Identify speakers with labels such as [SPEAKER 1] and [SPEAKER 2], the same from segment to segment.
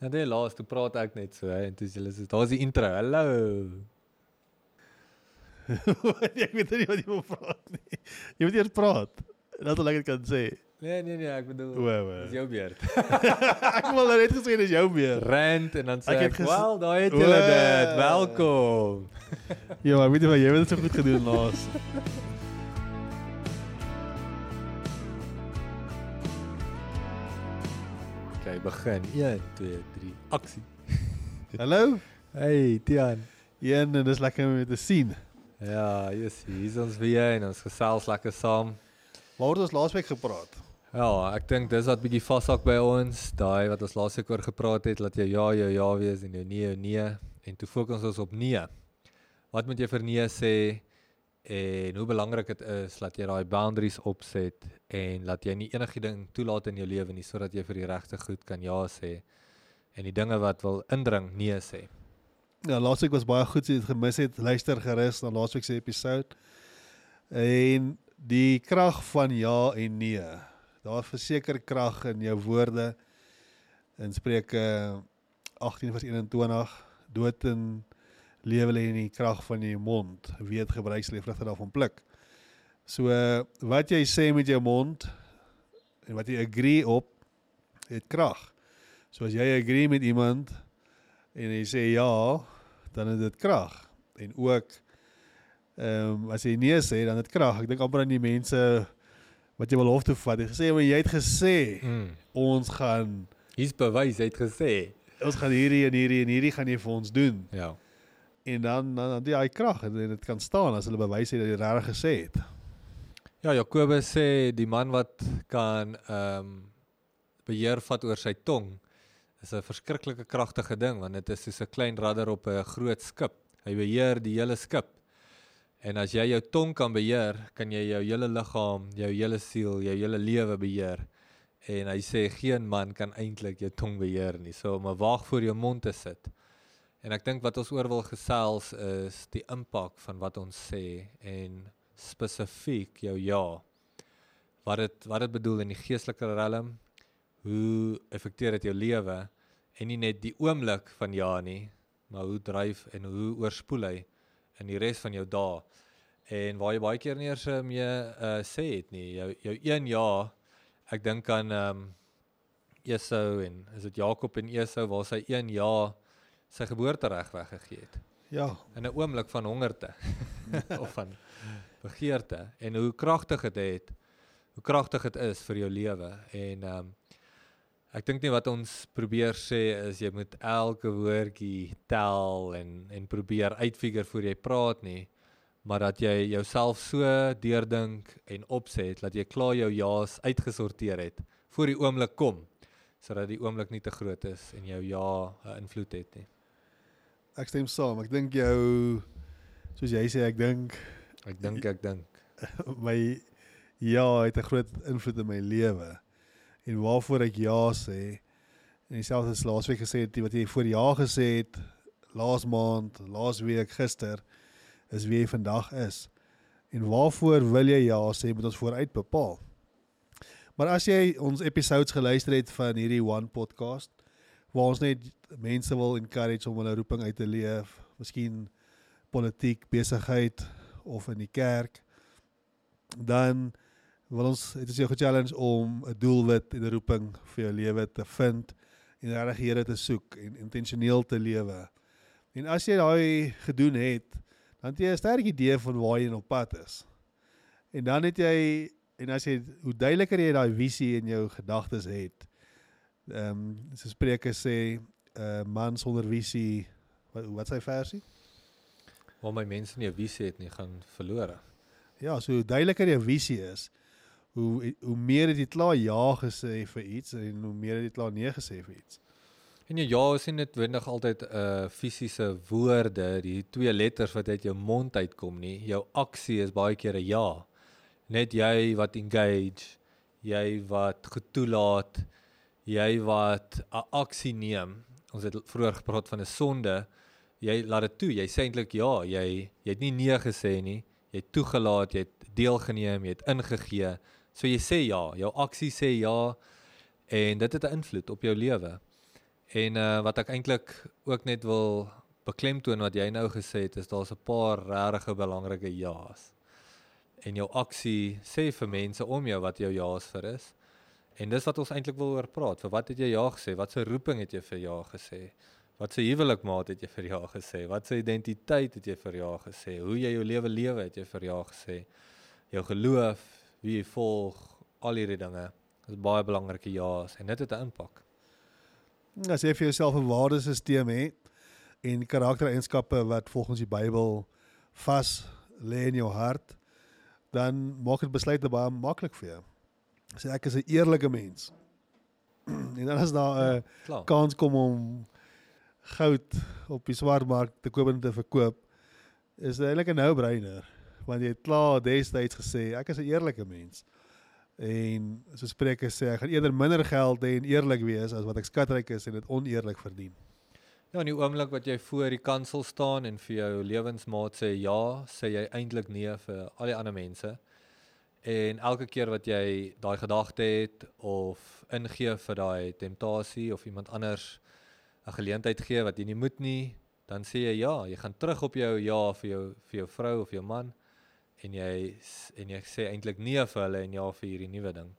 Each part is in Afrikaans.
[SPEAKER 1] Ja, dit laas toe praat ek net so hè, en toe is hulle so daar's die intro. Hallo.
[SPEAKER 2] ek weet nie wat jy wil praat nie. Jy moet eers praat. Dat ek dit kan sê.
[SPEAKER 1] Nee nee nee, ek bedoel
[SPEAKER 2] O, o.
[SPEAKER 1] dis jou beurt.
[SPEAKER 2] ek wil nou net gesê dis jou weer.
[SPEAKER 1] Rand en dan sê
[SPEAKER 2] Ek
[SPEAKER 1] ek, ek "Wel, daai het julle dit. Welkom."
[SPEAKER 2] Ja, maar weet jy wat jy het so goed gedoen laas.
[SPEAKER 1] Begin. 1 2 3. Aksie.
[SPEAKER 2] Hallo.
[SPEAKER 1] Hey, Tian.
[SPEAKER 2] Een en dis lekker om jou te sien.
[SPEAKER 1] Ja, yes, hier is ons weer en ons gesels lekker saam.
[SPEAKER 2] Waar het ons laasweek gepraat?
[SPEAKER 1] Ja, ek dink dis wat bietjie vashak by ons, daai wat ons laasweek oor gepraat het, dat jy ja, jou ja wees en jou nee, jou nee en toe fokus ons op nee. Wat moet jy vir nee sê en hoe belangrik dit is dat jy daai boundaries opset en dat jy nie enige ding toelaat in jou lewe nie sodat jy vir die regte goed kan ja sê en die dinge wat wil indring nee sê.
[SPEAKER 2] Ja, laasweek was baie goed, as jy dit gemis het, luister gerus na laasweek se episode. En die krag van ja en nee. Daar verseker krag in jou woorde. In Spreuke 18 vers 21, dood en lewe lê in die krag van jou mond. Wie het gebruik sal die vrugte daarvan pluk. So wat jy sê met jou mond en wat jy agree op het krag. So as jy agree met iemand en jy sê ja, dan het dit krag. En ook ehm um, as jy nee sê, dan het krag. Ek dink amper aan die mense wat jy wil hof toe vat. Jy gesê maar jy het gesê
[SPEAKER 1] Mm.
[SPEAKER 2] ons gaan
[SPEAKER 1] Hier's bewys, hy het gesê.
[SPEAKER 2] ons gaan hierdie en hierdie en hierdie gaan jy vir ons doen.
[SPEAKER 1] Ja.
[SPEAKER 2] En dan dan dan jy krag en dit kan staan as hulle bewys het dat jy regtig gesê het.
[SPEAKER 1] Ja, Jakobus sê die man wat kan ehm um, beheer vat oor sy tong is 'n verskriklike kragtige ding want dit is soos 'n klein radder op 'n groot skip. Hy beheer die hele skip. En as jy jou tong kan beheer, kan jy jou hele liggaam, jou hele siel, jou hele lewe beheer. En hy sê geen man kan eintlik jou tong beheer nie. So om 'n waag voor jou mond te sit. En ek dink wat ons oor wil gesels is die impak van wat ons sê en spesifiek jou ja. Wat dit wat dit bedoel in die geestelike realm? Hoe effekteer dit jou lewe en nie net die oomblik van ja nie, maar hoe dryf en hoe oorspoel hy in die res van jou dae? En waar jy baie keer nie eers mee uh, sê het nie, jou jou een ja, ek dink aan ehm um, Esau en is dit Jakob en Esau waar sy een ja sy geboortereg weggegee het.
[SPEAKER 2] Ja,
[SPEAKER 1] in 'n oomblik van hongerte. Of van begeerte. En hoe kragtig dit het hoe kragtig dit is vir jou lewe. En ehm um, ek dink nie wat ons probeer sê is jy moet elke woordjie tel en en probeer uitfigure voor jy praat nie maar dat jy jouself so deurdink en opset dat jy klaar jou ja's uitgesorteer het voor die oomblik kom sodat die oomblik nie te groot is en jou ja 'n invloed het nie.
[SPEAKER 2] ek stem saam. Ek dink jou soos jy sê, ek dink
[SPEAKER 1] Ek dink ek dink
[SPEAKER 2] my ja het 'n groot invloed in my lewe. En waarvoor ek ja sê en dieselfde as laasweek gesê het wat jy voor ja gesê het laas maand, laas week, gister is wie jy vandag is. En waarvoor wil jy ja sê moet ons vooruit bepaal. Maar as jy ons episodes geluister het van hierdie One podcast waar ons net mense wil encourage om hulle roeping uit te leef, miskien politiek, besigheid of in die kerk, dan wil ons het ons jou ge-challenge om 'n doelwit en 'n roeping vir jou lewe te vind en regtig Here te soek en intentioneel te lewe. En as jy daai gedoen het, dan het jy 'n sterk idee van waar jy op pad is. En dan het jy en as jy hoe duideliker jy daai visie in jou gedagtes het. Ehm um, so Spreuke sê 'n uh, man sonder visie wat wat sy versie?
[SPEAKER 1] waar my mense nie 'n visie het nie, gaan verlore.
[SPEAKER 2] Ja, so hoe duideliker jou visie is, hoe hoe meer het jy klaar ja gesê vir iets en hoe meer het jy klaar nee gesê vir iets.
[SPEAKER 1] En jou ja is nie noodwendig altyd 'n uh, fisiese woorde, die twee letters wat uit jou mond uitkom nie. Jou aksie is baie keer 'n ja. Net jy wat engage, jy wat getoelaat, jy wat 'n aksie neem. Ons het vroeër gepraat van 'n sonde. Jy laat dit toe. Jy sê eintlik ja, jy jy het nie nee gesê nie. Jy het toegelaat, jy het deelgeneem, jy het ingegee. So jy sê ja, jou aksie sê ja en dit het 'n invloed op jou lewe. En uh wat ek eintlik ook net wil beklemtoon wat jy nou gesê het is daar's 'n paar regtig belangrike ja's. En jou aksie sê vir mense om jou wat jou ja's vir is. En dis wat ons eintlik wil oor praat. Vir wat het jy ja gesê? Wat se roeping het jy vir ja gesê? Wat se huwelikmaat het jy vir ja gesê? Wat se identiteit het jy vir ja gesê? Hoe jy jou lewe lewe het jy vir ja gesê? Jou geloof, wie jy volg, al hierdie dinge. Dis baie belangrike ja's en dit het 'n impak.
[SPEAKER 2] As jy vir jouself 'n waardesisteem het en karaktereienskappe wat volgens die Bybel vas lê in jou hart, dan maak dit besluite baie maklik vir jou. Sê ek is 'n eerlike mens. en dan as daar 'n
[SPEAKER 1] Klaar.
[SPEAKER 2] kans kom om goud op die swartmark te koop en te verkoop, is dit eintlik 'n no-brainer want jy het klaar destyds gesê ek is 'n eerlike mens. En so Spreuke sê ek gaan eerder minder geld hê en eerlik wees as wat ek skatryk is en dit oneerlik verdien.
[SPEAKER 1] Ja, in die oomblik wat jy voor die kansel staan en vir jou lewensmaat sê ja, sê jy eintlik nee vir al die ander mense. En elke keer wat jy daai gedagte het of ingee vir daai temptasie of iemand anders 'n geleentheid gee wat jy nie moet nie, dan sê jy ja, jy gaan terug op jou ja vir jou vir jou vrou of jou man en jy en jy sê eintlik nee vir hulle en ja vir hierdie nuwe ding.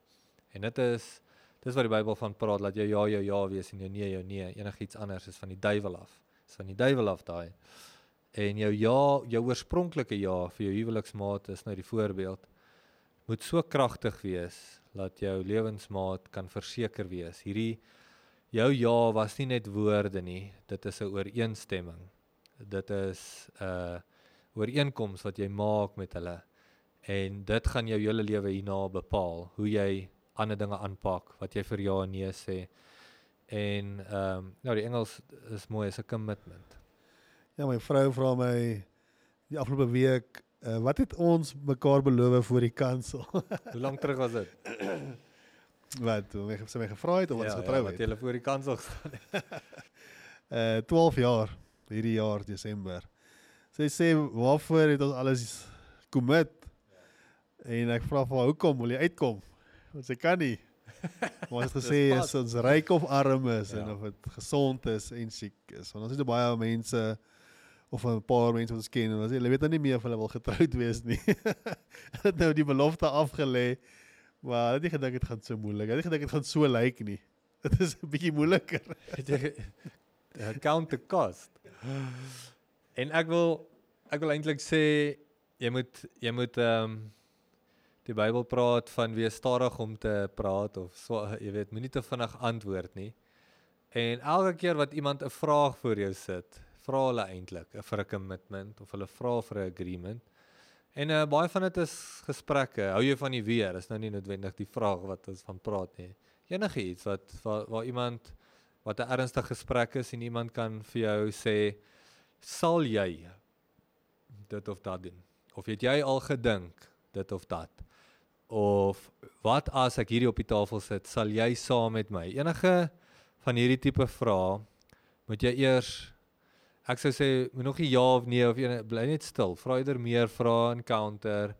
[SPEAKER 1] En dit is dis wat die Bybel van praat dat jou ja jou ja wees en jou nee jou nee. Enigiets anders is van die duiwel af. Is van die duiwel af daai. En jou ja, jou oorspronklike ja vir jou huweliksmaat is nou die voorbeeld moet so kragtig wees dat jou lewensmaat kan verseker wees. Hierdie jou ja was nie net woorde nie, dit is 'n ooreenstemming. Dit is 'n uh, ooreenkoms wat jy maak met hulle. En dit gaan jou hele lewe hierna bepaal, hoe jy ander dinge aanpak, wat jy vir ja en nee sê. En ehm um, nou die Engels is mooi as 'n commitment.
[SPEAKER 2] Ja, my vrou vra my die afgelope week, uh, wat het ons mekaar beloof voor die kansel?
[SPEAKER 1] Hoe lank terug was dit?
[SPEAKER 2] wat toe my sy my gevra het of ons getrou
[SPEAKER 1] ja, wat
[SPEAKER 2] het.
[SPEAKER 1] jy voor die kansel gestaan het.
[SPEAKER 2] Uh 12 jaar hierdie jaar Desember. Sy sê waarvoor het ons alles commit? En ek vra vir haar hoekom wil jy uitkom? Want sy kan nie. Maar ons het gesê as ons ryk of arm is
[SPEAKER 1] Ja.
[SPEAKER 2] en of dit gesond is en siek is. Want ons het baie mense of 'n paar mense wat ons ken en hulle weet nou nie meer of hulle wil getroud wees nie. Hulle het nou die belofte afgelê. Maar hulle het nie gedink dit gaan so moeilik. Hulle het nie gedink dit gaan so lyk nie. Dit is 'n bietjie moeiliker.
[SPEAKER 1] Count the cost. En ek wil ek wil eintlik sê jy moet jy moet ehm um, die Bybel praat van wees stadig om te praat of so jy weet moenie te vinnig antwoord nie. En elke keer wat iemand 'n vraag voor jou sit, vra hulle eintlik vir 'n commitment of hulle vra vir 'n agreement. En uh, baie van dit is gesprekke. Hou jy van die weer? Is nou nie noodwendig die vraag wat ons van praat nie. Enige iets wat waar, waar iemand wat 'n ernstige gesprek is en iemand kan vir jou sê sal jy dit of dat doen? Of het jy al gedink dit of dat? Of wat as ek hierdie op die tafel sit, sal jy saam met my? Enige van hierdie tipe vrae moet jy eers ek sou sê moet nog nie ja of nee of ene bly net stil. Vra eerder meer vrae en counter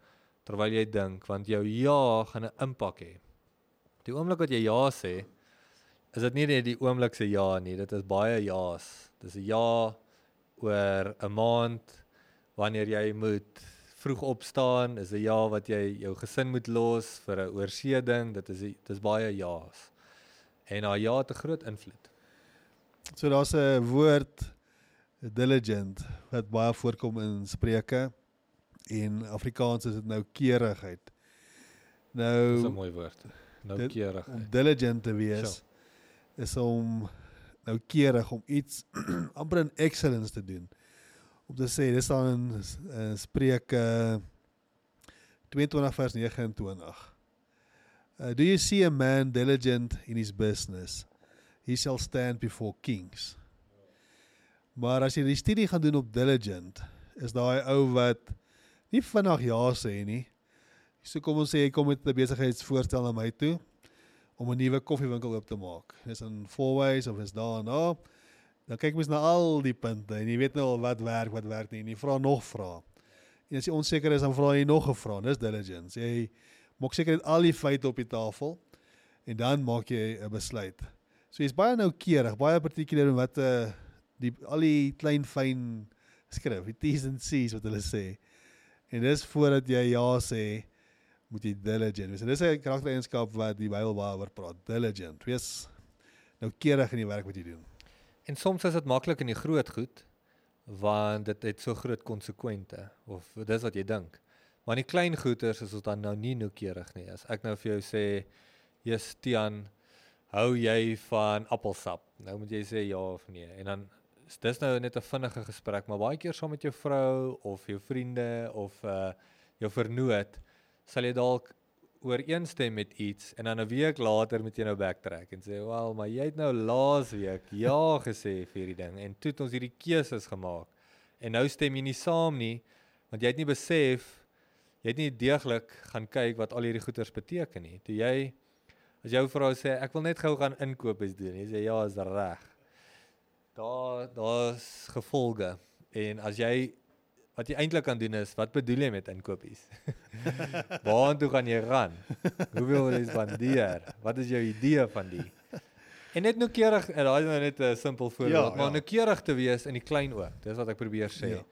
[SPEAKER 1] terwyl jy dink want jou ja gaan 'n impak hê. Die oomblik wat jy ja sê, is dit nie net die oomblik se ja nie, dit is baie ja's. Dis 'n ja oor 'n maand wanneer jy moet vroeg opstaan, is 'n ja wat jy jou gesin moet los vir 'n oorsee ding, dit is dis baie ja's. En daai ja het 'n groot invloed.
[SPEAKER 2] So daar's 'n woord diligent wat baie voorkom in Spreuke en Afrikaans is dit nou keurigheid.
[SPEAKER 1] Dis 'n
[SPEAKER 2] Nou
[SPEAKER 1] mooi woord.
[SPEAKER 2] Dit-
[SPEAKER 1] Noukeurig.
[SPEAKER 2] om diligent te wees is om nou keurig om iets amper in excellence te doen. Om te sê dis staan in, in Spreuke 22 vers 29. Uh, do you see a man diligent in his business? He shall stand before kings. Maar as jy die studie gaan doen op diligent, is daai ou wat nie vinnig ja sê nie. So kom ons sê hy kom met 'n besigheidsvoorstel na my toe om 'n nuwe koffiewinkel oop te maak. Dis in Fourways of is daar nou. Dan kyk mens na al die punte en jy weet nou al wat werk, wat werk nie en jy vra nog vra. En as jy onseker is dan vra jy nog 'n vraag. Dis diligence. Jy maak seker net al die feite op die tafel en dan maak jy 'n besluit. So jy's baie noukeurig, baie particular in wat uh die al die klein fyn skrif, die T's and C's wat hulle sê. En dis voordat jy ja sê, moet jy diligent wees. En dis 'n karaktereienskap wat die Bybel baie oor praat, diligent. Wees noukeurig in die werk wat jy doen.
[SPEAKER 1] En soms is dit maklik in die groot goed want dit het so groot konsekwente of dis wat jy dink. Maar in die klein goeters is ons dan nou nie noukeurig nie. As ek nou vir jou sê, "Jesus Tian, hou jy van appelsap?" Nou moet jy sê ja of nee. En dan is dis nou net 'n vinnige gesprek, maar baie keer saam met jou vrou of jou vriende of uh jou vernoot sal jy dalk ooreenstem met iets en dan 'n week later moet jy nou backtrack en sê, "Wel, maar jy het nou laas week ja gesê vir hierdie ding en toe het ons hierdie keuses gemaak." En nou stem jy nie saam nie want jy het nie besef jy het nie deeglik gaan kyk wat al hierdie goeders beteken nie. Toe jy as jou vrou sê, "Ek wil net gou gaan inkopies doen." Jy sê, "Ja, is reg." Daar daar's gevolge en as jy wat jy eintlik kan doen is wat bedoel jy met inkopies? Waartoe gaan jy gaan? Hoeveel wil jy spandeer? Wat is jou idee van die? En net noukeurig, daai is nou net 'n simpel voorbeeld,
[SPEAKER 2] Ja,
[SPEAKER 1] maar
[SPEAKER 2] ja.
[SPEAKER 1] noukeurig te wees in die klein ook. Dis wat ek probeer sê.
[SPEAKER 2] Ja.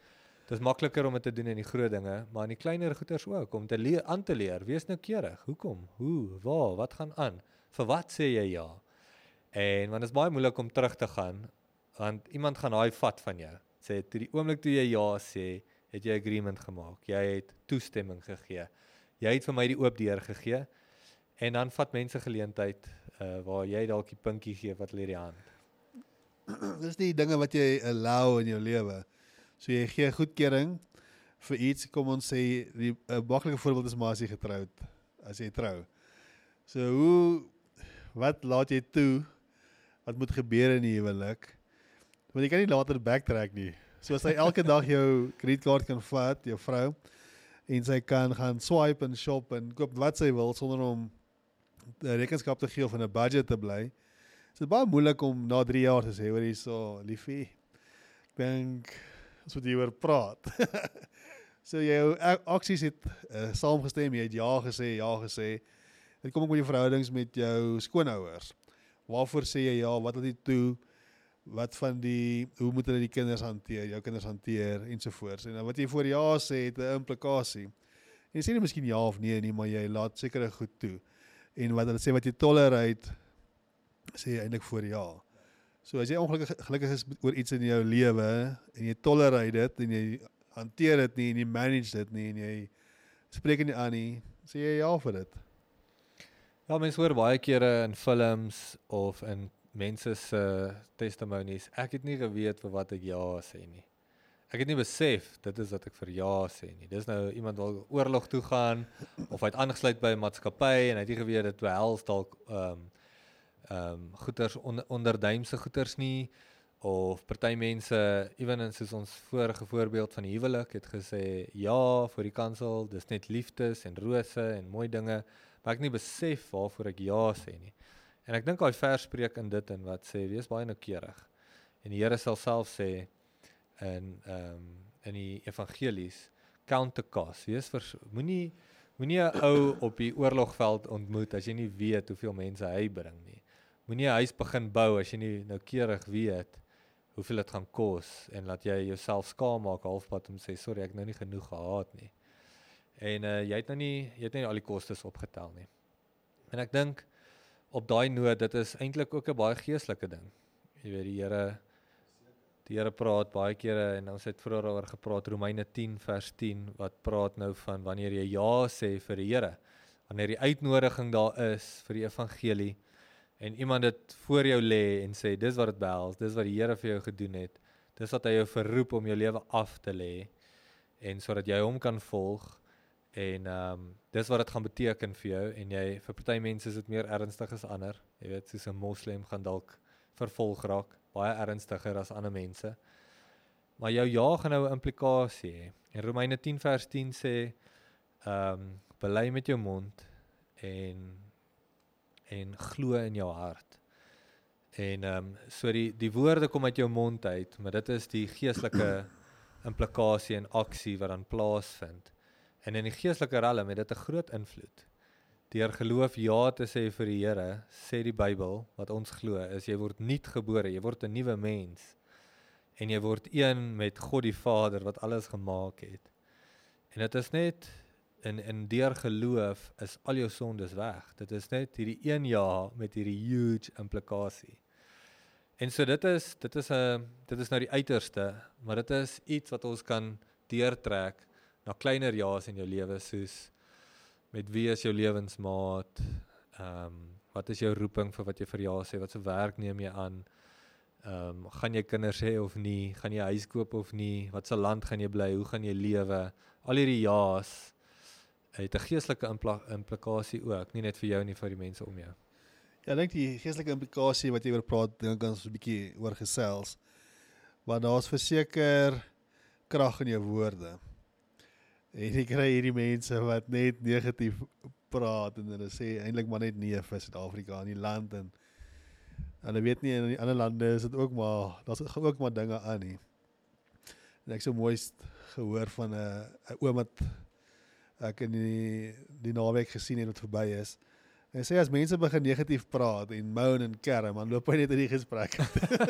[SPEAKER 1] Dit is makliker om dit te doen in die groot dinge, maar in die kleiner goeters ook om te leer aan te leer. Wees noukeurig. Hoekom? Hoe? Waar? Wat gaan aan? Vir wat sê jy ja? En want dit is baie moeilik om terug te gaan want iemand gaan daai vat van jou. Sê toe die oomblik toe jy ja sê, het jy agreement gemaak. Jy het toestemming gegee. Jy het vir my die oop deur gegee. En dan vat mense geleentheid uh waar jy dalk die pinkie gee wat lê die hand.
[SPEAKER 2] Dis die dinge wat jy allow in jou lewe. So jy gee goedkeuring vir iets, kom ons sê 'n maklike voorbeeld is maar as jy getroud, as jy trou. So hoe wat laat jy toe wat moet gebeur in die huwelik? Want jy kan nie later backtrack nie. So as hy elke dag jou kredietkaart kan vat, jou vrou, en sy kan gaan swipe en shop en koop wat sy wil sonder om rekenskap te gee of in 'n budget te bly. Dit is baie moeilik om na 3 jaar te sê hoor hierso liefie. Ek dink ons moet hieroor praat. so jou aksies het uh, saamgestem, jy het ja gesê, ja gesê. Dit kom ook met jou verhoudings met jou skoonouers. Waarvoor sê jy ja, wat laat jy toe? Wat van die hoe moet hulle die kinders hanteer, jou kinders hanteer ensovoorts. En dan wat jy voor ja sê het 'n implikasie. En jy sê nie miskien ja of nee nie, maar jy laat sekere goed toe. En wat hulle sê wat jy tolerate sê jy eintlik voor ja. So as jy ongelukkig gelukkig is oor iets in jou lewe en jy tolerate dit en jy hanteer dit nie en jy manage dit nie en jy spreek nie aan nie, sê jy ja vir dit.
[SPEAKER 1] Ja, mense hoor baie kere in films of in mense se testimonies, ek het nie geweet vir wat ek ja sê nie. Ek het nie besef dit is wat ek vir ja sê nie. Dis nou iemand wil oorlog toe gaan of hy het aangesluit by 'n maatskappy en hy het nie geweet dit behels dalk ehm um, ehm um, goeders on, onderduimse goeders nie of party mense ewen in soos ons vorige voorbeeld van huwelik het gesê ja vir die kansel, dis net liefdes en rose en mooi dinge, maar ek het nie besef waarvoor ek ja sê nie. En ek dink daai vers spreek in dit in wat sê wees baie noukeurig. En die Here sal self sê in ehm um, in die evangelies count the cost. Wees moenie moenie 'n ou op die oorlogveld ontmoet as jy nie weet hoeveel mense hy bring nie. Moenie 'n huis begin bou as jy nie noukeurig weet hoeveel dit gaan kos en laat jy jouself skaam maak halfpad om sê sorry ek nou nie genoeg gehad nie. En uh jy het nou nie jy het nie al die kostes opgetel nie. En ek dink op daai noot dit is eintlik ook 'n baie geestelike ding. Jy weet die Here die Here praat baie kere en ons het vroeër daaroor gepraat Romeine 10 vers 10 wat praat nou van wanneer jy ja sê vir die Here. Wanneer die uitnodiging daar is vir die evangelie en iemand dit voor jou lê en sê dis wat dit behels, dis wat die Here vir jou gedoen het. Dis wat hy jou verroep om jou lewe af te lê en sodat jy hom kan volg en ehm um, dis wat dit gaan beteken vir jou en jy vir party mense is dit meer ernstig as ander. Jy weet soos 'n moslim gaan dalk vervolg raak, baie ernstiger as ander mense. Maar jou ja gaan nou 'n implikasie hê. En Romeine 10 vers 10 sê ehm um, bely met jou mond en en glo in jou hart. En ehm um, so die die woorde kom uit jou mond uit, maar dit is die geestelike implikasie en aksie wat dan plaasvind. En in die geestelike realm het dit 'n groot invloed. deur geloof ja te sê vir die Here, sê die Bybel wat ons glo, is jy word nuut gebore, jy word 'n nuwe mens en jy word een met God die Vader wat alles gemaak het. En dit is net in in deur geloof is al jou sondes weg. Dit is net hierdie een ja met hierdie huge implikasie. En so dit is dit is 'n dit is nou die uiterste, maar dit is iets wat ons kan deurtrek na kleiner ja's in jou lewe soos met wie is jou lewensmaat? Ehm um, wat is jou roeping vir wat jy vir jaar sê? Wat se werk neem jy aan? Ehm um, gaan jy kinders hê of nie? Gaan jy huis koop of nie? Wat se land gaan jy bly? Hoe gaan jy lewe? Al hierdie ja's het 'n geestelike impla implikasie ook, nie net vir jou nie, vir die mense om jou.
[SPEAKER 2] Ja, ek dink die geestelike implikasie wat jy oor praat, dink ons 'n bietjie oor gesels. Want daar's verseker krag in jou woorde. En jy kry hierdie mense wat net negatief praat en hulle sê eintlik maar net nee vir Suid-Afrika in die land en hulle weet nie in die ander lande is dit ook maar daar's ook maar dinge aan nie. En ek so mooi gehoor van 'n 'n oom wat ek in die die naweek gesien het wat verby is. Hy sê as mense begin negatief praat en moan en kerm, dan loop hy net in die gesprek.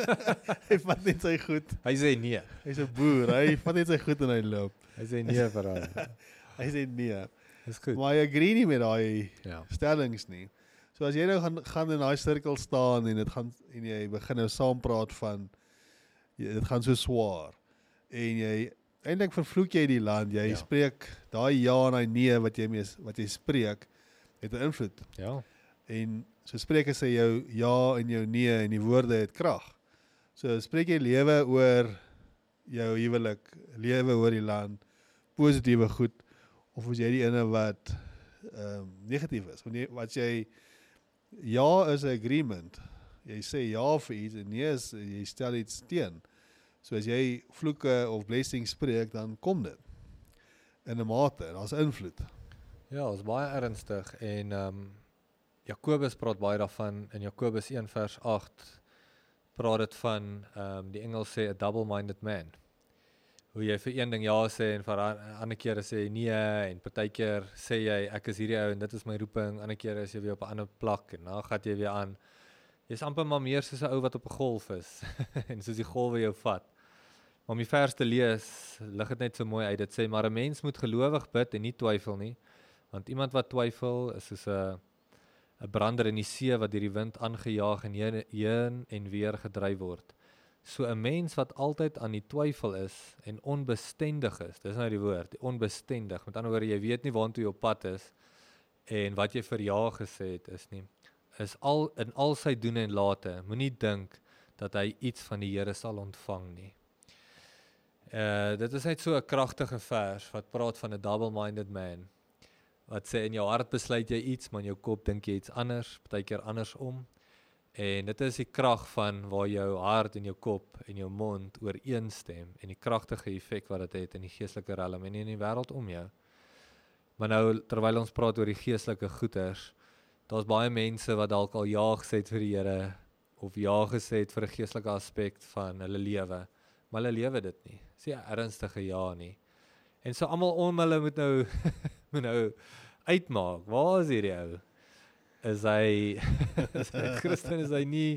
[SPEAKER 2] hy vat net sy goed.
[SPEAKER 1] Hy sê nee.
[SPEAKER 2] Hy's 'n boer. Hy vat net sy goed en hy loop.
[SPEAKER 1] Hy sê nee vir hom.
[SPEAKER 2] hy sê nee.
[SPEAKER 1] Dis goed.
[SPEAKER 2] Maar hy agree nie met daai
[SPEAKER 1] Ja.
[SPEAKER 2] stellings nie. So as jy nou gaan gaan in daai sirkel staan en dit gaan en jy begin nou saam praat van jy, dit gaan so swaar en jy eintlik vervloek jy die land. Jy
[SPEAKER 1] ja.
[SPEAKER 2] spreek daai ja en daai nee wat jy mee wat jy spreek het 'n invloed.
[SPEAKER 1] Ja.
[SPEAKER 2] En so Spreuke sê jou ja en jou nee en die woorde het krag. So spreek jy lewe oor jou huwelik, lewe oor die land, positiewe goed of is jy die ene wat ehm um, negatief is? Wanneer wat jy ja is 'n agreement. Jy sê ja vir iets en nee is jy stel iets teen. So as jy vloeke of blessings spreek, dan kom dit in 'n mate, daar's invloed.
[SPEAKER 1] Ja, is baie ernstig en ehm um, Jakobus praat baie daarvan in Jakobus 1 vers 8 praat dit van ehm um, die Engels sê a double-minded man. Hoe jy vir een ding ja sê en vir 'n ander keer sê nee en partykeer sê jy ek is hierdie ou en dit is my roeping, ander keer is jy weer op 'n ander plek en dan gaan jy weer aan. Jy's amper maar meer soos 'n ou wat op 'n golf is en soos die golwe jou vat. Om die vers te lees, lig dit net so mooi uit. Dit sê maar 'n mens moet gelowig bid en nie twyfel nie. Want iemand wat twyfel is soos 'n 'n brander in die see wat deur die wind aangejaag en heen, heen en weer gedryf word. So 'n mens wat altyd aan die twyfel is en onbestendig is. Dis nou die woord, onbestendig. Met ander woorde, jy weet nie waartoe jy op pad is en wat jy vir ja gesê het is nie. Is al in al sy doen en late, moenie dink dat hy iets van die Here sal ontvang nie. Uh dit is net so 'n kragtige vers wat praat van 'n double-minded man wat sê in jou hart besluit jy iets, maar in jou kop dink jy iets anders, partykeer andersom. En dit is die krag van waar jou hart en jou kop en jou mond ooreenstem en die kragtige effek wat dit het in die geestelike realm en in die wêreld om jou. Maar nou terwyl ons praat oor die geestelike goeders, daar's baie mense wat dalk al ja gesê het vir die Here of ja gesê het vir 'n geestelike aspek van hulle lewe, maar hulle lewe dit nie. Dis nie 'n ernstige ja nie. En so almal om hulle moet nou nou uitmaak. Waar is hierdie ou? Is hy is hy Christen is hy nie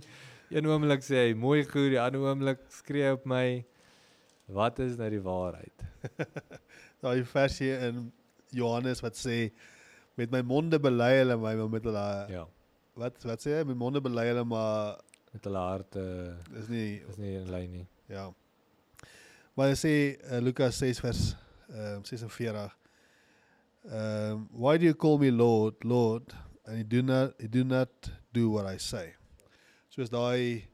[SPEAKER 1] een oomblik sê hy mooi goed, die ander oomblik skree op my. Wat is nou die waarheid?
[SPEAKER 2] daai versie in Johannes wat sê met my monde bely hulle my maar met hulle
[SPEAKER 1] Ja,
[SPEAKER 2] wat wat sê hy met monde bely hulle maar
[SPEAKER 1] met hulle harte
[SPEAKER 2] is nie
[SPEAKER 1] is nie in lyn nie.
[SPEAKER 2] ja. Maar hy sê uh, Lukas 6 vers ehm um, 46 um, why do you call me lord lord and you do not you do not do what I say. Soos daai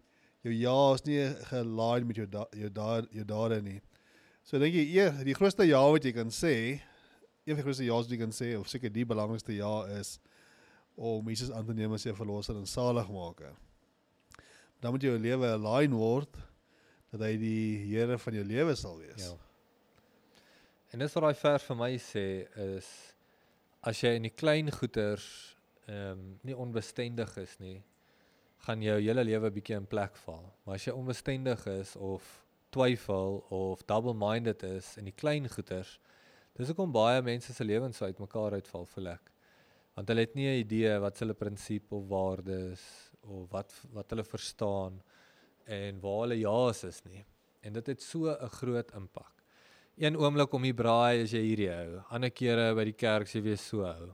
[SPEAKER 2] jou ja is nie gelaaid met jou da, jou daad jou dade nie. So dink jy eer die grootste ja wat jy kan sê, een van die grootste ja's wat jy kan sê of seker die belangrikste ja is om Jesus aan te neem as jou verlosser en saligmaker. Dan moet jou lewe align word dat hy die Here van jou lewe sal wees.
[SPEAKER 1] Ja. En dis wat daai vers vir my sê is as jy in die klein goeters ehm um, nie onbestendig is nie, gaan jou hele lewe bietjie in plek val. Maar as jy onbestendig is of twyfel of double-minded is in die klein goeters, dis hoekom baie mense se lewens uitmekaar uitval voel ek. Want hulle het nie 'n idee wat hulle prinsipie of waardes of wat wat hulle verstaan en waar hulle ja's is nie. En dit het so 'n groot impak. Een oomblik om die braai as jy hierdie hou, ander kere by die kerk jy weer so hou.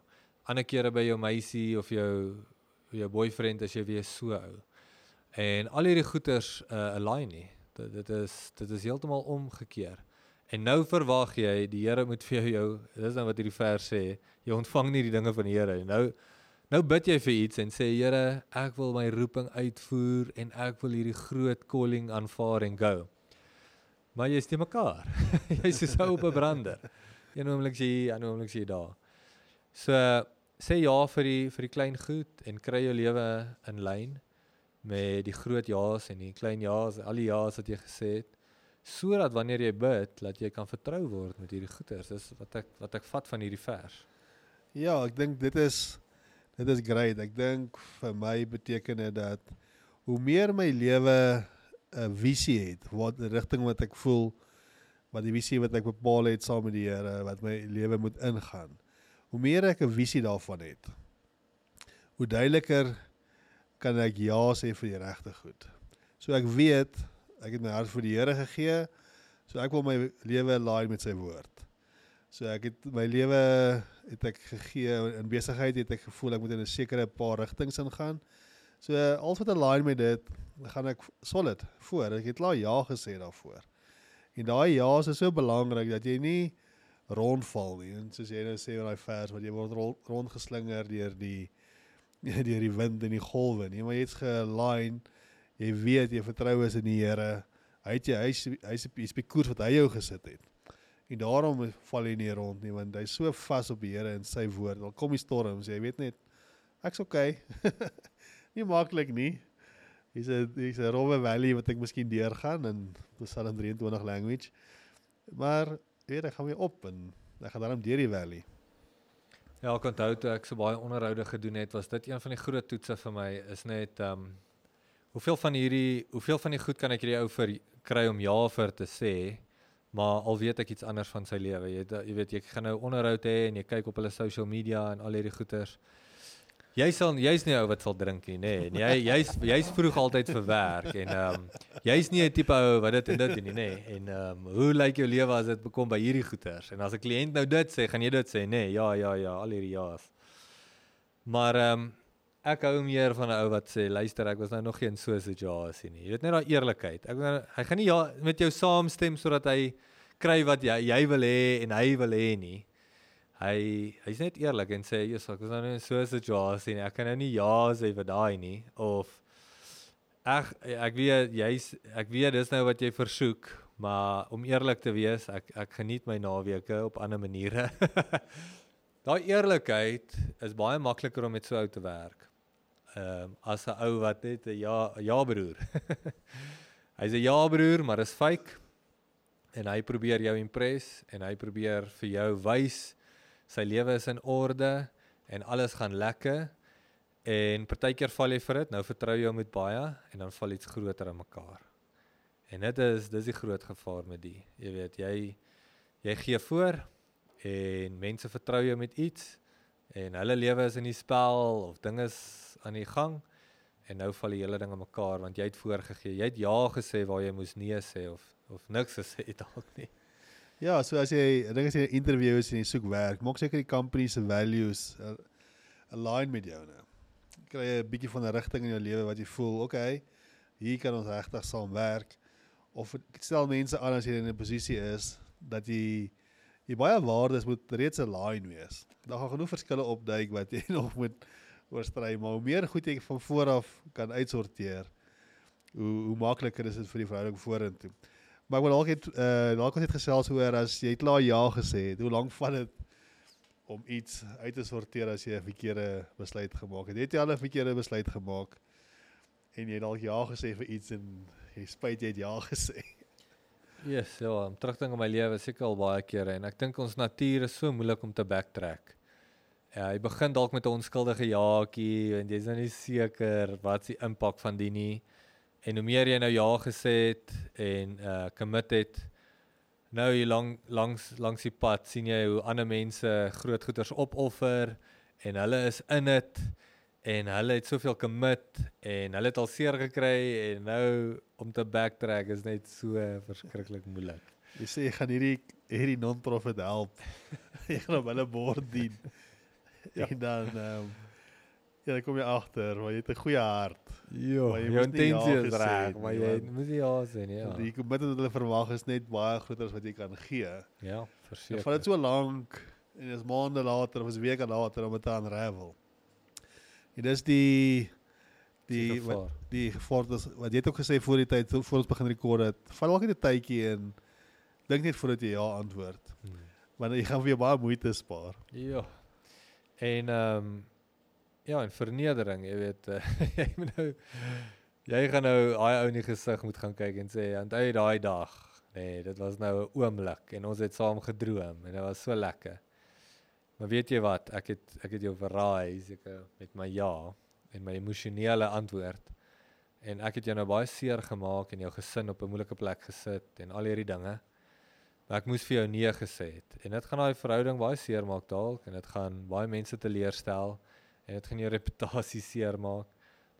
[SPEAKER 1] Ander kere by jou meisie of jou jou boyfriend as jy weer so hou. En al hierdie goeters uh, align nie. Dit dit is dit is heeltemal omgekeer. En nou verwag jy die Here moet vir jou dis nou wat hierdie vers sê, jy ontvang nie die dinge van die Here nie. Nou nou bid jy vir iets en sê Here, ek wil my roeping uitvoer en ek wil hierdie groot calling aanvaar en go. Maar jy is te mekaar. Jy's so 'n brander. Een oomblik sê jy, ander oomblik sê jy daar. So sê ja vir die vir die klein goed en kry jou lewe in lyn met die groot ja's en die klein ja's, al die ja's wat jy gesê het sodat wanneer jy bid, dat jy kan vertrou word met hierdie goeders. Dis wat ek wat ek vat van hierdie vers.
[SPEAKER 2] Ja, ek dink dit is dit is great. Ek dink vir my beteken dit dat hoe meer my lewe 'n visie het, wat die rigting wat ek voel, wat die visie wat ek bepaal het saam met die Here, wat my lewe moet ingaan. Hoe meer ek 'n visie daarvan het, hoe duideliker kan ek ja sê vir die regte goed. So ek weet ek het my hart vir die Here gegee. So ek wil my lewe laai met sy woord. So ek het my lewe het ek gegee in besigheid het ek gevoel ek moet in 'n sekere paar rigtings ingaan. So alles wat align met dit, gaan ek solid voor. Ek het klaar ja gesê daarvoor. En daai ja is so belangrik dat jy nie rondval nie. En soos jy nou sê in daai vers wat jy word rondgeslinger deur die deur die wind en die golwe nie, maar jy's ge-align jy weet jy vertrou is in die Here. Hy het jy hy's hy's op die koers wat hy jou gesit het. En daarom val jy nie rond nie want hy's so vas op die Here en sy woord. Al kom die storms, jy weet net ek's okay. nie maklik nie. Hier's 'n hier's 'n rowwe valley wat ek miskien deurgaan in Psalm 23 language. Maar weet ek gaan weer op en ek gaan daarom deur die valley.
[SPEAKER 1] Ja, ek onthou toe ek so baie onderhoude gedoen het, was dit een van die groot toetse vir my is net ehm um, Hoeveel van hierdie hoeveel van die goed kan ek hierdie ou vir kry om ja vir te sê? Maar al weet ek iets anders van sy lewe. Jy jy weet jy gaan nou onderhoud hê en jy kyk op hulle social media en al hierdie goeters. Jy sal jy's nie ou wat sal drink nie, nê. Nee. Jy jy's jy's vroeg altyd vir werk en ehm um, jy's nie 'n tipe ou wat dit en dit doen nie, nê. Nee. En ehm um, hoe lyk jou lewe as dit bekom by hierdie goeters? En as 'n kliënt nou dit sê, gaan jy dit sê, nê? Nee, ja, ja, ja, al hierdie ja's. Maar ehm um, ek hou meer van 'n ou wat sê luister ek was nou nog geen so situasie nie. Jy weet net daai eerlikheid. Ek nou, hy gaan nie ja met jou saamstem sodat hy kry wat jy jy wil hê en hy wil hê nie. Hy hy's net eerlik en sê jy's ek was nou in so 'n situasie nie. Ek kan nou nie ja sê vir daai nie of ek ek weet jy's ek weet dis nou wat jy versoek, maar om eerlik te wees, ek ek geniet my naweke op ander maniere. daai eerlikheid is baie makliker om met so ou te werk ehm um, as 'n ou wat net 'n ja ja broer. Hy's 'n ja broer, maar is fake. En hy probeer jou impress en hy probeer vir jou wys sy lewe is in orde en alles gaan lekker. En partykeer val jy vir dit. Nou vertrou jy hom met baie en dan val iets groter in mekaar. En dit is dis die groot gevaar met die. Jy weet, jy jy gee voor en mense vertrou jou met iets en hulle lewe is in die spel of dinge is aan die gang en nou val die hele ding in mekaar want jy het voorgegee. Jy het ja gesê waar jy moes nee sê of of niks gesê dalk nie.
[SPEAKER 2] Ja, so as jy dink as jy 'n interview is en jy soek werk, maak seker die company se values uh, align met jou nou. Kry 'n bietjie van 'n rigting in jou lewe wat jy voel, okay, hier kan ons regtig saam werk of stel mense aan as jy in 'n posisie is dat jy jy baie waardes moet reeds align wees. Daar gaan genoeg verskille opduik wat jy nog moet oorstry, maar hoe meer goed jy van voor af kan uitsorteer, hoe hoe makliker is dit vir die verhouding vorentoe. Maar ek wil dalk net uh dalk net gesels oor as jy klaar ja gesê het, hoe lank vat dit om iets uit te sorteer as jy 'n verkeerde besluit gemaak het? Het jy al 'n verkeerde besluit gemaak en jy dalk ja gesê vir iets en jy spyt jy het ja gesê?
[SPEAKER 1] Yes, ja, om terugdink aan my lewe seker al baie kere en ek dink ons natuur is so moeilik om te backtrack. Ja, jy begin dalk met 'n onskuldige jaakie en jy's nou nie seker wat se impak van die nie. En hoe meer jy nou ja gesê het en uh commit het nou hier lang langs langs die pad sien jy hoe ander mense groot goeders opoffer en hulle is in dit en hulle het soveel commit en hulle het al seer gekry en nou om te backtrack is net so verskriklik moeilik.
[SPEAKER 2] Jy sê jy gaan hierdie hierdie non-profit help. jy gaan op hulle bord dien. ja. En dan ehm um, ja, dan kom jy agter, maar jy het 'n goeie hart.
[SPEAKER 1] Ja,
[SPEAKER 2] jy
[SPEAKER 1] jou
[SPEAKER 2] nie ja
[SPEAKER 1] intensie is reg,
[SPEAKER 2] het
[SPEAKER 1] maar jy
[SPEAKER 2] want-
[SPEAKER 1] moet nie ja sê ja.
[SPEAKER 2] Die kommitment wat hulle verwag is net baie groter as wat jy kan gee.
[SPEAKER 1] Ja,
[SPEAKER 2] Ek
[SPEAKER 1] verseker.
[SPEAKER 2] vat dit so lank en dis maande later of is weke later om dit te unravel. En dis die die
[SPEAKER 1] 'n
[SPEAKER 2] wat
[SPEAKER 1] gevaar.
[SPEAKER 2] die gevaar is wat jy het ook gesê voor die tyd voor ons begin rekord het. Vat dalk net 'n tydjie en dink net voordat jy ja antwoord.
[SPEAKER 1] Hmm.
[SPEAKER 2] Want jy gaan jou baie moeite spaar.
[SPEAKER 1] Ja. En ehm um, ja, en vernedering, jy weet, uh, jy moet nou jy gaan nou daai ou in die gesig moet gaan kyk en sê aan daai daai dag. Nee, dit was nou 'n oomblik en ons het saam gedroom en dit was so lekker. Maar weet jy wat, ek het ek het jou verraai seker met my ja en my emosionele antwoord. En ek het jou nou baie seer gemaak en jou gesin op 'n moeilike plek gesit en al hierdie dinge. Maar ek moes vir jou nee gesê het. En dit gaan daai verhouding baie seer maak dalk en dit gaan baie mense teleurstel en dit gaan jou reputasie seer maak.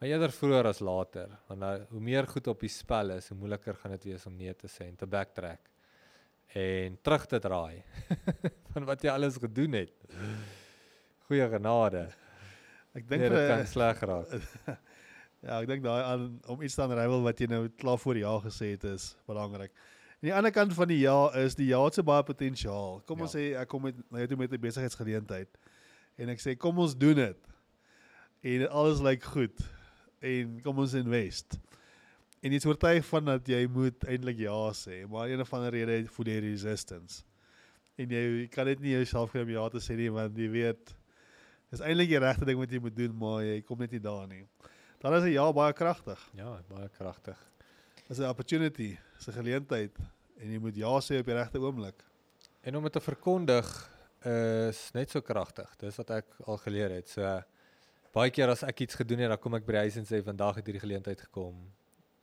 [SPEAKER 1] Maar eerder vroeër as later, want nou hoe meer goed op die spel is, hoe moeiliker gaan dit wees om nee te sê en te backtrack en terug te draai van wat jy alles gedoen het. Goeie genade.
[SPEAKER 2] Ek dink
[SPEAKER 1] Nee, dit kan sleg raak.
[SPEAKER 2] ja, ek dink daai aan om iets te unravel wat jy nou klaar voor ja gesê het is belangrik. En die ander kant van die ja is die ja het so baie potensiaal. Kom ons
[SPEAKER 1] Ja.
[SPEAKER 2] sê ek kom met na jou toe met 'n besigheidsgeleentheid en ek sê kom ons doen dit. En alles lyk goed. En kom ons invest. En jy is oortuig van dat jy moet eintlik ja sê, maar een of ander rede voel jy resistance. En jy, jy kan dit nie jouself kry om ja te sê nie want jy weet dis eintlik die regte ding wat jy moet doen, maar jy kom net nie daar nie. Dan is 'n ja baie kragtig.
[SPEAKER 1] Ja, baie kragtig.
[SPEAKER 2] Dis 'n opportunity, dis 'n geleentheid en jy moet ja sê op die regte oomblik.
[SPEAKER 1] En om dit te verkondig is net so kragtig. Dis wat ek al geleer het. So baie keer as ek iets gedoen het, dan kom ek by die huis en sê vandag het hierdie geleentheid gekom.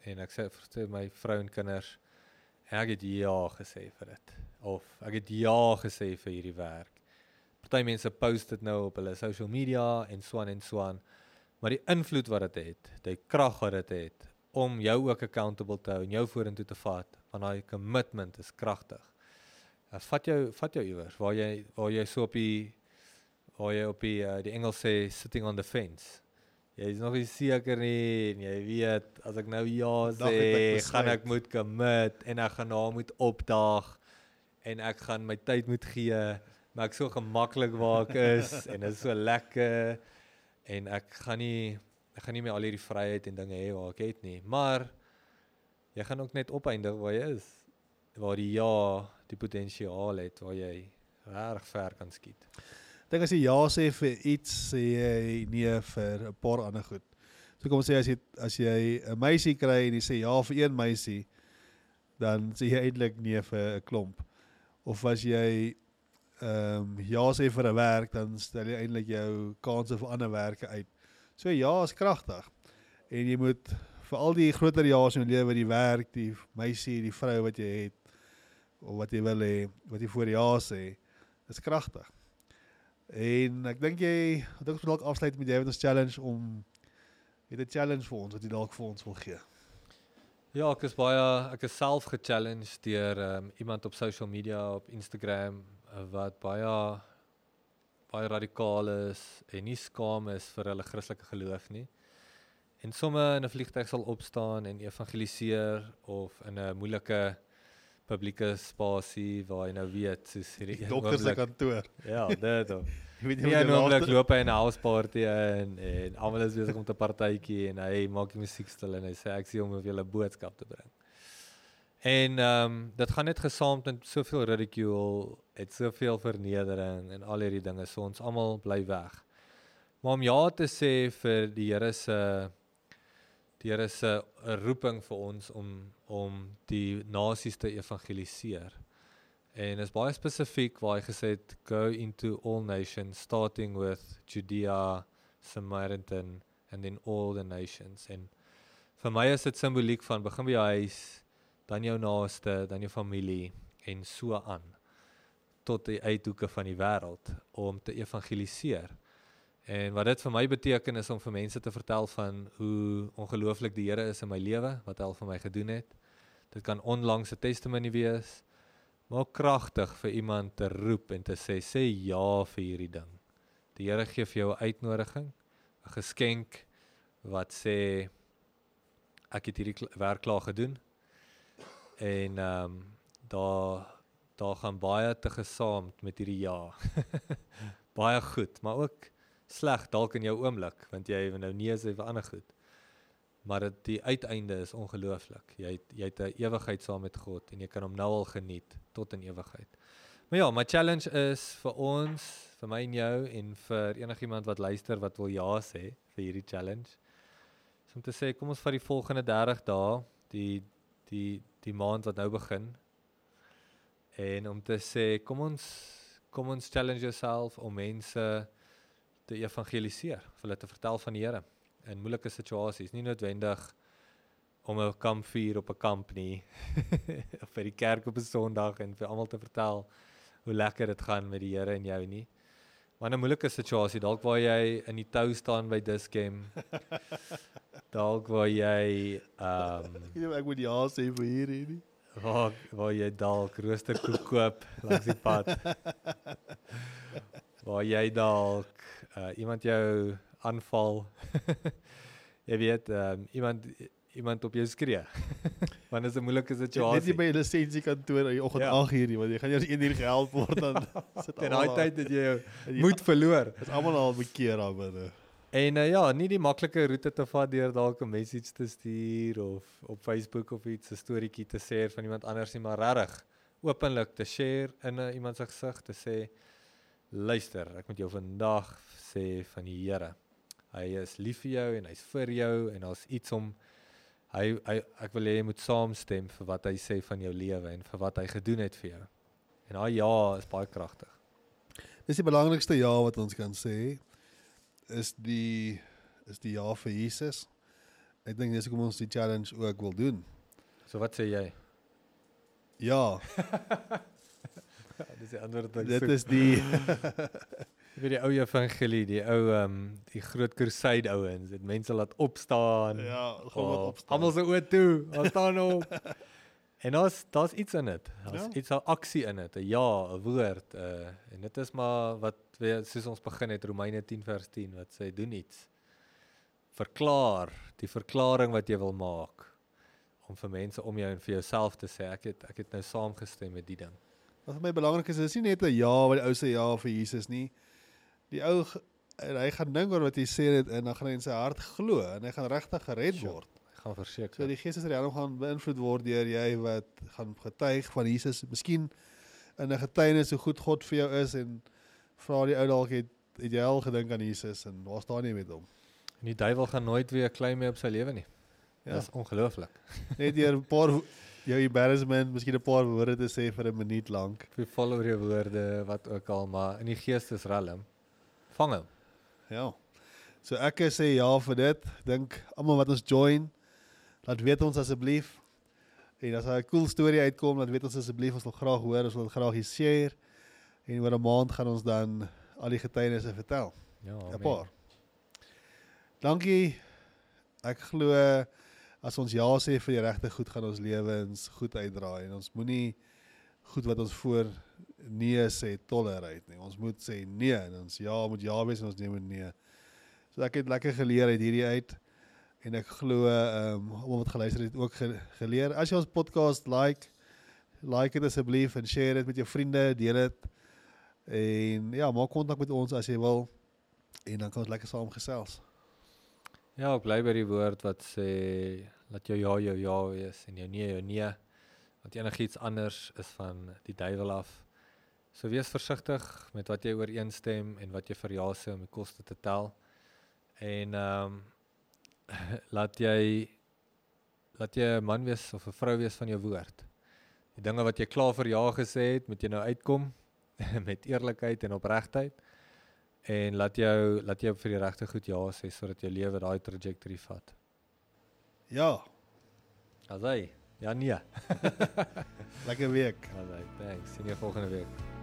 [SPEAKER 1] En ek sê vir my vrou en kinders en ek het ja gesê vir dit. Of ek het ja gesê vir hierdie werk. Party mense post dit nou op hulle social media en so aan en so aan. Maar die invloed wat dit het, die krag wat dit het om jou ook accountable te hou en jou vorentoe te vat, want daai commitment is kragtig. Uh, vat jou vat jou iewers waar jy waar jy so op die waar jy op die uh, die Engels sê sitting on the fence. Jy is nog nie seker nie en jy weet as ek nou ja
[SPEAKER 2] het ek
[SPEAKER 1] sê, gaan ek moet commit en ek gaan daar moet opdaag en ek gaan my tyd moet gee, maar ek so gemaklik waar ek is en dit is so lekker en ek gaan nie ek gaan nie meer al hierdie vryheid en dinge hê waar ek het nie, maar jy gaan ook net opeindig waar jy is waar die ja die potensiaal het waar jy reg ver kan skiet.
[SPEAKER 2] Dink as jy ja sê vir iets, sê jy nee vir 'n paar ander goed. So kom ons sê as jy as jy 'n meisie kry en jy sê ja vir een meisie, dan sê jy eintlik nee vir 'n klomp. Of as jy ehm um, ja sê vir 'n werk, dan stel jy eintlik jou kansse vir ander werke uit. So ja is kragtig. En jy moet vir al die groter ja's in jou lewe, die werk, die meisie, die vrou wat jy het of wat jy wil hê, wat jy voor ja sê, is kragtig. En ek dink jy, ek dink ons moet dalk afsluit met jy met ons challenge om het 'n challenge vir ons wat jy dalk vir ons wil gee.
[SPEAKER 1] Ja, ek is baie ek is self ge-challenged deur um, iemand op social media op Instagram uh, wat baie baie radikaal is en nie skaam is vir hulle Christelike geloof nie. En somme in 'n vliegtyg sal opstaan en evangeliseer of in 'n moeilike publieke spasie waar jy nou weet soos hierdie
[SPEAKER 2] Dokter se kantoor.
[SPEAKER 1] Ja, dit of.
[SPEAKER 2] Jy weet
[SPEAKER 1] Nie
[SPEAKER 2] die
[SPEAKER 1] oomblik
[SPEAKER 2] laaste
[SPEAKER 1] loop hy in 'n house party in en almal is besig om te partytjie en hy maak die musiek stil en hy sê ek sien om vir julle boodskap te bring. En ehm um, dit gaan net gesaam met soveel ridicule, het soveel vernedering en al hierdie dinge so ons almal bly weg. Maar om ja te sê vir die Here se Here se 'n roeping vir ons om om die nasies te evangeliseer. En is baie spesifiek waar hy gesê het go into all nations starting with Judea, Samaritan and then all the nations. En vir my is dit simboliek van begin by jou huis, dan jou naaste, dan jou familie en so aan tot die uithoeke van die wêreld om te evangeliseer. En wat dit vir my beteken is om vir mense te vertel van hoe ongelooflik die Here is in my lewe, wat hy al vir my gedoen het. Dit kan onlangs 'n testimony wees, maar ook kragtig vir iemand te roep en te sê sê ja vir hierdie ding. Die Here gee vir jou 'n uitnodiging, 'n geskenk wat sê ek het hierdie werk klaar gedoen. En ehm um, daar daar gaan baie te gesaamd met hierdie ja. baie goed, maar ook sleg dalk in jou oomblik want jy nou nee sê vir ander goed. Maar dit die uiteinde is ongelooflik. Jy het, jy het 'n ewigheid saam met God en jy kan hom nou al geniet tot in ewigheid. Maar ja, my challenge is vir ons, vir my en jou en vir enigiemand wat luister wat wil ja sê vir hierdie challenge. Is om te sê kom ons vat die volgende 30 dae, die die die maand wat nou begin. En om te sê kom ons kom ons challenge yourself om mense te evangeliseer, vir hulle te vertel van die Here in moeilike situasies, nie noodwendig om 'n kampvuur op 'n kamp nie of by die kerk op 'n Sondag en vir almal te vertel hoe lekker dit gaan met die Here en jou nie. Maar 'n moeilike situasie, dalk waar jy in die tou staan by Discam. dalk waar jy ehm um,
[SPEAKER 2] Ek weet ek moet ja sê vir hierdie nie.
[SPEAKER 1] waar waar jy dalk roosterkoek koop langs die pad. waar jy dalk uh, iemand jou aanval. jy weet, um, iemand iemand op jou skree. Want dit is 'n moeilike
[SPEAKER 2] Net nie
[SPEAKER 1] situasie.
[SPEAKER 2] by 'n lisensiekantoor in die oggend
[SPEAKER 1] Ja.
[SPEAKER 2] 8 uur nie, want jy gaan eers 1 uur gehelp word dan sit almal
[SPEAKER 1] daai tyd het jy jou
[SPEAKER 2] al-
[SPEAKER 1] moed verloor.
[SPEAKER 2] Is almal al bekeer daar binne.
[SPEAKER 1] En uh, ja, nie die maklike roete te vat deur dalk 'n message te stuur of op Facebook of iets 'n storieetjie te share van iemand anders nie, maar regtig openlik te share in 'n iemand se gesig te sê luister, ek moet jou vandag sê van die Here. Hy is lief vir jou en hy's vir jou en daar's iets om hy, hy ek wil hê jy moet saamstem vir wat hy sê van jou lewe en vir wat hy gedoen het vir jou. En daai ja is baie kragtig.
[SPEAKER 2] Dis die belangrikste ja wat ons kan sê is die is die ja vir Jesus. Ek dink dis hoekom ons die challenge ook wil doen.
[SPEAKER 1] So wat sê jy?
[SPEAKER 2] Ja,
[SPEAKER 1] Ja, dis die antwoord wat ek
[SPEAKER 2] dit is die
[SPEAKER 1] weet die ou evangelie, die ou ehm um, die groot crusade ouens, dit mense laat opstaan.
[SPEAKER 2] ja, gaan wat
[SPEAKER 1] Oh,
[SPEAKER 2] opstaan.
[SPEAKER 1] Almal se oë toe, ons staan op. en daar's daar's iets in dit. Daar's
[SPEAKER 2] Ja.
[SPEAKER 1] iets 'n aksie in dit, 'n ja, 'n woord, uh en dit is maar wat weer soos ons begin het Romeine 10 vers 10 wat sê doen iets. Verklaar die verklaring wat jy wil maak om vir mense om jou en vir jouself te sê ek het ek het nou saamgestem met die ding.
[SPEAKER 2] Wat vir my belangrik is, is nie net 'n ja wat die ou sê ja vir Jesus nie. Die ou hy gaan dink oor wat hy sê dit en dan gaan hy in sy hart glo en hy gaan regtig gered
[SPEAKER 1] Sure.
[SPEAKER 2] word.
[SPEAKER 1] Ek gaan verseker.
[SPEAKER 2] So die geestesriem gaan beïnvloed word deur jy wat gaan getuig van Jesus. Miskien in 'n getuienis hoe goed God vir jou is en vra die ou dalk het het jy al gedink aan Jesus en waar staan jy met hom?
[SPEAKER 1] En die duiwel gaan nooit weer klein mee op sy lewe nie.
[SPEAKER 2] Ja.
[SPEAKER 1] Ja. Dis ongelooflik.
[SPEAKER 2] Net deur 'n paar jou embarrassment, miskien 'n paar woorde te sê vir 'n minuut lank.
[SPEAKER 1] Vol oor jou woorde wat ook al, maar in die geestesrelm vang hom.
[SPEAKER 2] Ja. So ek sê ja vir dit. Dink almal wat ons join, laat weet ons asseblief. En as daar 'n cool storie uitkom, laat weet ons asseblief, ons wil graag hoor, ons wil dit graag hier share. En oor 'n maand gaan ons dan al die getuienisse vertel.
[SPEAKER 1] Ja,
[SPEAKER 2] 'n. Paar. Dankie. Ek glo as ons ja sê vir die regte goed gaan ons lewens goed uitdraai en ons moenie goed wat ons voor nee sê tolerate nie. Ons moet sê nee en ons ja moet ja wees en ons nee moet nee. So ek het lekker geleer uit hierdie uit en ek glo ehm um, almal wat geluister het ook ge geleer. As jy ons podcast like, like dit asseblief en share dit met jou vriende, deel dit. En ja, maak kontak met ons as jy wil en dan kan ons lekker saam gesels.
[SPEAKER 1] Ja, bly by die woord wat sê laat jou ja jou ja wees en jou nee jou nee. Want enigiets anders is van die duiwel af. So wees versigtig met wat jy ooreenstem en wat jy vir ja sê om die koste te tel. En ehm um, laat jy laat jy 'n man wees of 'n vrou wees van jou woord. Die dinge wat jy klaar vir ja gesê het, moet jy nou uitkom met eerlikheid en opregtheid. En laat jou laat jou vir die regte goed ja sê sodat jou lewe daai trajectory vat.
[SPEAKER 2] Ja,
[SPEAKER 1] Asai. Ja nee.
[SPEAKER 2] lekker week.
[SPEAKER 1] Asai. Thanks. Sien jou volgende week.